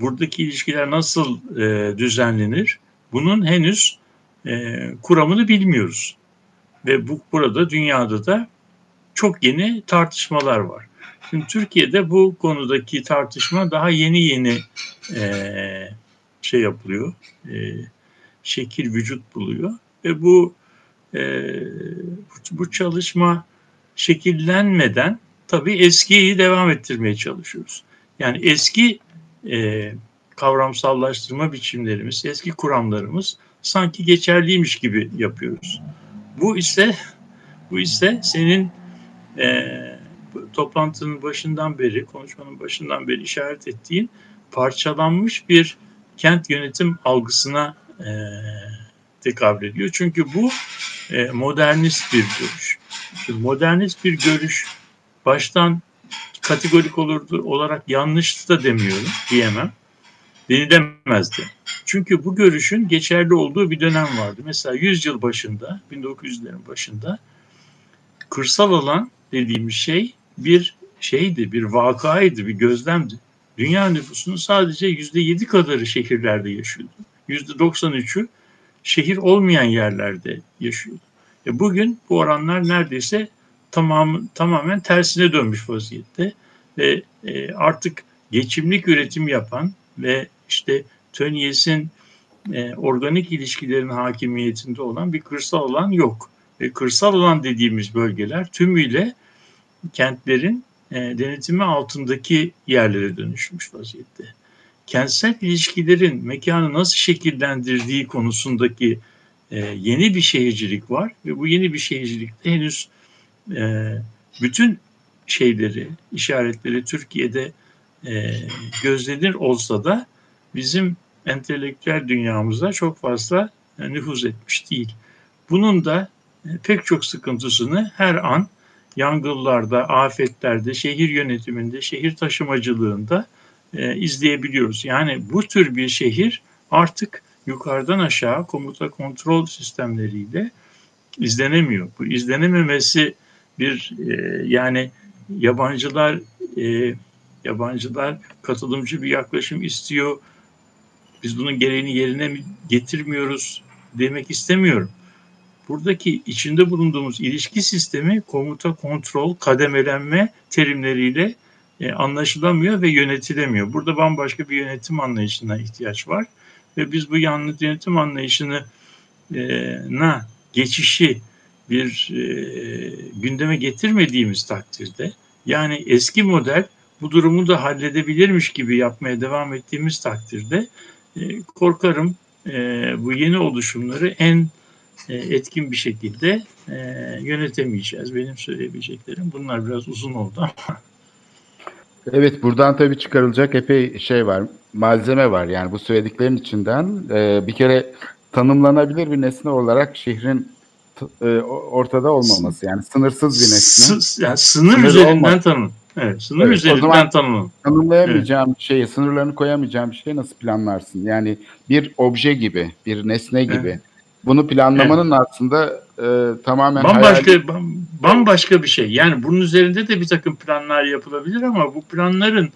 Buradaki ilişkiler nasıl e, düzenlenir? Bunun henüz e, kuramını bilmiyoruz. Ve bu burada dünyada da çok yeni tartışmalar var. Şimdi Türkiye'de bu konudaki tartışma daha yeni yeni e, şey yapılıyor, e, şekil vücut buluyor ve bu e, bu çalışma şekillenmeden tabii eskiyi devam ettirmeye çalışıyoruz. Yani eski e, kavramsallaştırma biçimlerimiz, eski kuramlarımız sanki geçerliymiş gibi yapıyoruz. Bu ise bu ise senin e, toplantının başından beri, konuşmanın başından beri işaret ettiğin parçalanmış bir kent yönetim algısına e, tekabül ediyor. Çünkü bu e, modernist bir görüş. Şimdi modernist bir görüş baştan kategorik olurdu olarak yanlış da demiyorum, diyemem. Denilemezdi. Çünkü bu görüşün geçerli olduğu bir dönem vardı. Mesela 100 yıl başında, 1900'lerin başında kırsal alan dediğimiz şey bir şeydi, bir vakaydı, bir gözlemdi. Dünya nüfusunun sadece yüzde yedi kadarı şehirlerde yaşıyordu. Yüzde 93'ü şehir olmayan yerlerde yaşıyordu. E bugün bu oranlar neredeyse tamam, tamamen tersine dönmüş vaziyette ve e, artık geçimlik üretim yapan ve işte Tönnies'in e, organik ilişkilerin hakimiyetinde olan bir kırsal alan yok. Ve kırsal alan dediğimiz bölgeler tümüyle kentlerin e, denetimi altındaki yerlere dönüşmüş vaziyette. Kentsel ilişkilerin mekanı nasıl şekillendirdiği konusundaki e, yeni bir şehircilik var ve bu yeni bir şehircilikte henüz e, bütün şeyleri, işaretleri Türkiye'de e, gözlenir olsa da bizim entelektüel dünyamızda çok fazla e, nüfuz etmiş değil. Bunun da e, pek çok sıkıntısını her an yangınlarda, afetlerde, şehir yönetiminde, şehir taşımacılığında e, izleyebiliyoruz. Yani bu tür bir şehir artık yukarıdan aşağı komuta kontrol sistemleriyle izlenemiyor. Bu izlenememesi bir yani yabancılar yabancılar katılımcı bir yaklaşım istiyor. Biz bunun gereğini yerine mi getirmiyoruz demek istemiyorum. Buradaki içinde bulunduğumuz ilişki sistemi komuta, kontrol, kademelenme terimleriyle e, anlaşılamıyor ve yönetilemiyor. Burada bambaşka bir yönetim anlayışına ihtiyaç var ve biz bu yanlış yönetim anlayışını e, na geçişi bir e, gündeme getirmediğimiz takdirde yani eski model bu durumu da halledebilirmiş gibi yapmaya devam ettiğimiz takdirde e, korkarım e, bu yeni oluşumları en e, etkin bir şekilde e, yönetemeyeceğiz. Benim söyleyebileceklerim bunlar biraz uzun oldu ama. Evet buradan tabii çıkarılacak epey şey var, malzeme var. Yani bu söylediklerin içinden e, bir kere tanımlanabilir bir nesne olarak şehrin e, ortada olmaması. Yani sınırsız bir nesne. S- yani sınır, sınır üzerinden tanım. Evet, sınır evet, üzerinden tanımlı. Tanımlayamayacağım evet. şeyi, sınırlarını koyamayacağım bir şeyi nasıl planlarsın? Yani bir obje gibi, bir nesne gibi. Evet. Bunu planlamanın evet. aslında e, tamamen bambaşka hayali... bambaşka bir şey. Yani bunun üzerinde de bir takım planlar yapılabilir ama bu planların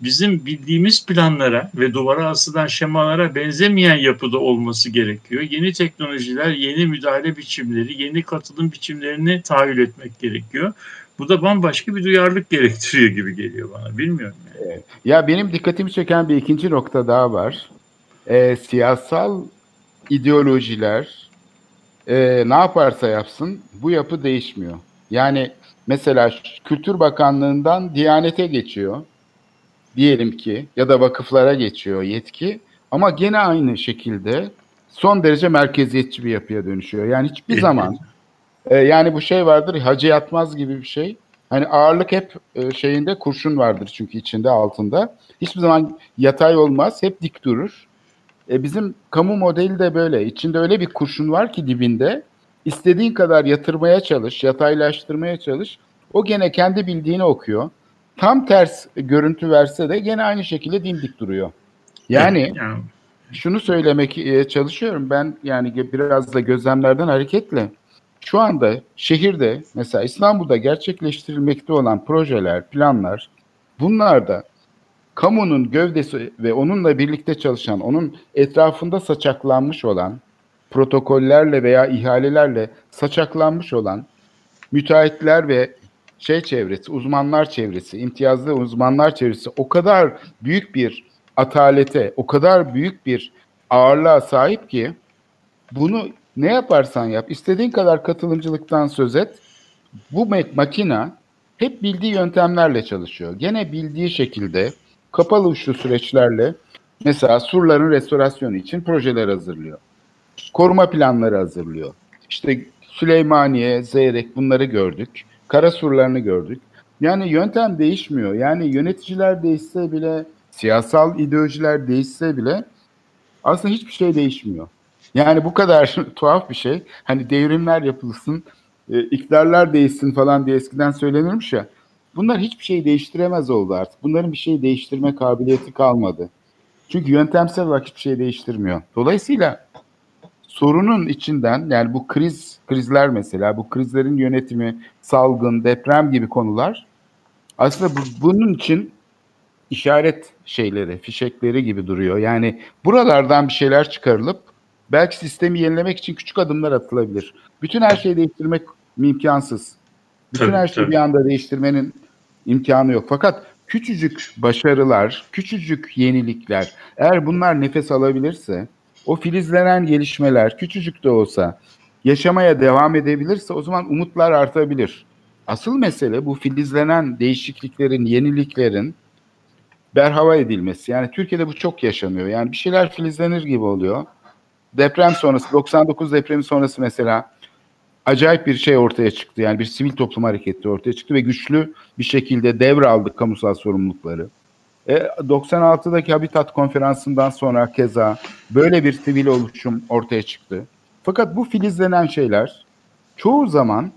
bizim bildiğimiz planlara ve duvara asılan şemalara benzemeyen yapıda olması gerekiyor. Yeni teknolojiler, yeni müdahale biçimleri, yeni katılım biçimlerini tahayyül etmek gerekiyor. Bu da bambaşka bir duyarlılık gerektiriyor gibi geliyor bana. Bilmiyorum. Yani. Ya benim dikkatimi çeken bir ikinci nokta daha var. E, siyasal ideolojiler e, ne yaparsa yapsın bu yapı değişmiyor. Yani mesela Kültür Bakanlığı'ndan Diyanet'e geçiyor diyelim ki ya da vakıflara geçiyor yetki ama gene aynı şekilde son derece merkeziyetçi bir yapıya dönüşüyor. Yani hiçbir zaman e, yani bu şey vardır hacı yatmaz gibi bir şey. Hani ağırlık hep e, şeyinde kurşun vardır çünkü içinde altında. Hiçbir zaman yatay olmaz, hep dik durur. E, bizim kamu modeli de böyle. İçinde öyle bir kurşun var ki dibinde. İstediğin kadar yatırmaya çalış, yataylaştırmaya çalış. O gene kendi bildiğini okuyor tam ters görüntü verse de gene aynı şekilde dimdik duruyor. Yani şunu söylemek çalışıyorum ben yani biraz da gözlemlerden hareketle şu anda şehirde mesela İstanbul'da gerçekleştirilmekte olan projeler, planlar bunlarda kamunun gövdesi ve onunla birlikte çalışan, onun etrafında saçaklanmış olan protokollerle veya ihalelerle saçaklanmış olan müteahhitler ve şey çevresi, uzmanlar çevresi, imtiyazlı uzmanlar çevresi o kadar büyük bir atalete, o kadar büyük bir ağırlığa sahip ki bunu ne yaparsan yap, istediğin kadar katılımcılıktan söz et. Bu makina hep bildiği yöntemlerle çalışıyor. Gene bildiği şekilde kapalı uçlu süreçlerle mesela surların restorasyonu için projeler hazırlıyor. Koruma planları hazırlıyor. İşte Süleymaniye, Zeyrek bunları gördük kara surlarını gördük. Yani yöntem değişmiyor. Yani yöneticiler değişse bile, siyasal ideolojiler değişse bile aslında hiçbir şey değişmiyor. Yani bu kadar [LAUGHS] tuhaf bir şey. Hani devrimler yapılsın, e, iktidarlar değişsin falan diye eskiden söylenirmiş ya. Bunlar hiçbir şey değiştiremez oldu artık. Bunların bir şey değiştirme kabiliyeti kalmadı. Çünkü yöntemsel olarak hiçbir şey değiştirmiyor. Dolayısıyla sorunun içinden yani bu kriz krizler mesela bu krizlerin yönetimi, salgın, deprem gibi konular aslında bu, bunun için işaret şeyleri, fişekleri gibi duruyor. Yani buralardan bir şeyler çıkarılıp belki sistemi yenilemek için küçük adımlar atılabilir. Bütün her şeyi değiştirmek imkansız. Bütün Tabii, her şeyi tabii. bir anda değiştirmenin imkanı yok. Fakat küçücük başarılar, küçücük yenilikler eğer bunlar nefes alabilirse o filizlenen gelişmeler küçücük de olsa yaşamaya devam edebilirse o zaman umutlar artabilir. Asıl mesele bu filizlenen değişikliklerin, yeniliklerin berhava edilmesi. Yani Türkiye'de bu çok yaşanıyor. Yani bir şeyler filizlenir gibi oluyor. Deprem sonrası, 99 depremi sonrası mesela acayip bir şey ortaya çıktı. Yani bir sivil toplum hareketi ortaya çıktı ve güçlü bir şekilde devraldı kamusal sorumlulukları. E, 96'daki Habitat konferansından sonra keza böyle bir sivil oluşum ortaya çıktı. Fakat bu filizlenen şeyler çoğu zaman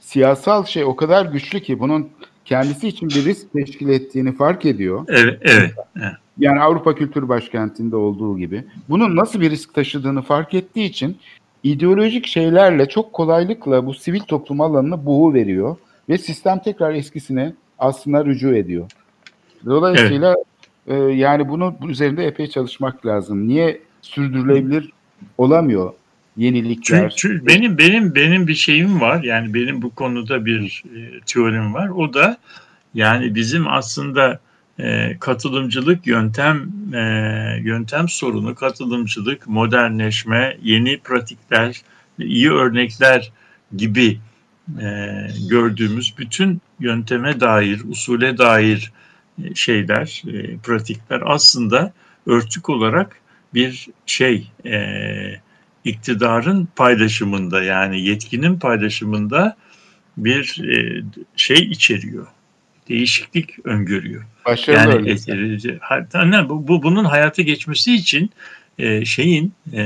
siyasal şey o kadar güçlü ki bunun kendisi için bir risk teşkil ettiğini fark ediyor. Evet, evet. evet. Yani Avrupa Kültür Başkenti'nde olduğu gibi. Bunun nasıl bir risk taşıdığını fark ettiği için ideolojik şeylerle çok kolaylıkla bu sivil toplum alanına buğu veriyor ve sistem tekrar eskisine aslında rücu ediyor. Dolayısıyla e, yani bunu bu üzerinde epey çalışmak lazım. Niye sürdürülebilir olamıyor yenilikler? Çünkü, çünkü benim benim benim bir şeyim var. Yani benim bu konuda bir e, teorim var. O da yani bizim aslında e, katılımcılık yöntem e, yöntem sorunu, katılımcılık, modernleşme, yeni pratikler, iyi örnekler gibi e, gördüğümüz bütün yönteme dair, usule dair e, şeyler, e, pratikler aslında örtük olarak bir şey, e, iktidarın paylaşımında yani yetkinin paylaşımında bir e, şey içeriyor. Değişiklik öngörüyor. Başarılı yani e, ne, bu, bu bunun hayata geçmesi için e, şeyin e,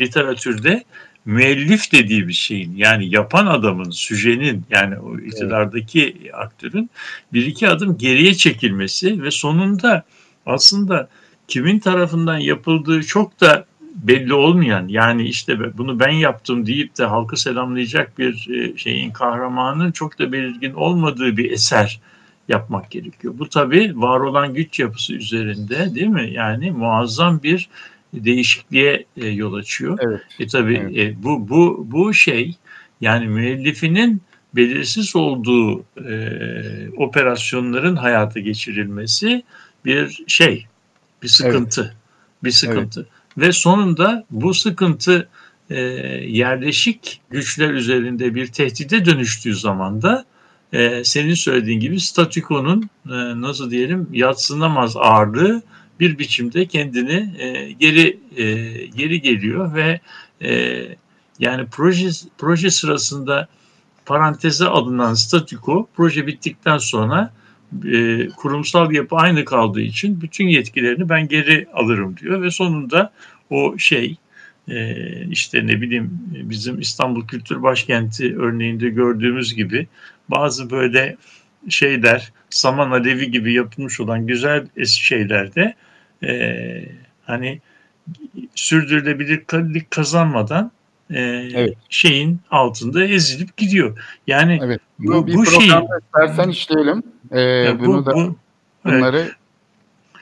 literatürde müellif dediği bir şeyin yani yapan adamın, süjenin yani o iktidardaki aktörün bir iki adım geriye çekilmesi ve sonunda aslında kimin tarafından yapıldığı çok da belli olmayan yani işte bunu ben yaptım deyip de halkı selamlayacak bir e, şeyin kahramanı çok da belirgin olmadığı bir eser yapmak gerekiyor. Bu tabii var olan güç yapısı üzerinde değil mi? Yani muazzam bir değişikliğe e, yol açıyor. Evet. E tabii Evet. e, bu bu bu şey yani müellifinin belirsiz olduğu e, operasyonların hayata geçirilmesi bir şey, bir sıkıntı, bir sıkıntı. Ve sonunda bu sıkıntı e, yerleşik güçler üzerinde bir tehdide dönüştüğü zaman da e, senin söylediğin gibi statükonun e, nasıl diyelim yatsınamaz ağırlığı bir biçimde kendini e, geri e, geri geliyor ve e, yani proje proje sırasında paranteze alınan statüko proje bittikten sonra e, kurumsal yapı aynı kaldığı için bütün yetkilerini ben geri alırım diyor. Ve sonunda o şey e, işte ne bileyim bizim İstanbul Kültür Başkenti örneğinde gördüğümüz gibi bazı böyle şeyler saman alevi gibi yapılmış olan güzel şeylerde e, hani sürdürülebilirlik kazanmadan e, Evet. şeyin altında ezilip gidiyor. Yani Evet. Bu- Bu, bir bu programda istersen işleyelim. Ee, ya bu- bunu da bu- bunları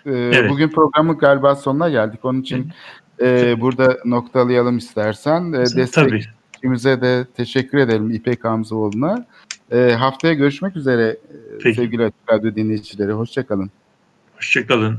e, Evet. bugün programın galiba sonuna geldik. Onun için e, burada noktalayalım istersen. E, destekçimize de teşekkür edelim İpek Hamzoğlu'na. E, haftaya görüşmek üzere e, Peki. sevgili Açık Radyo dinleyicileri. Hoşçakalın. Hoşçakalın.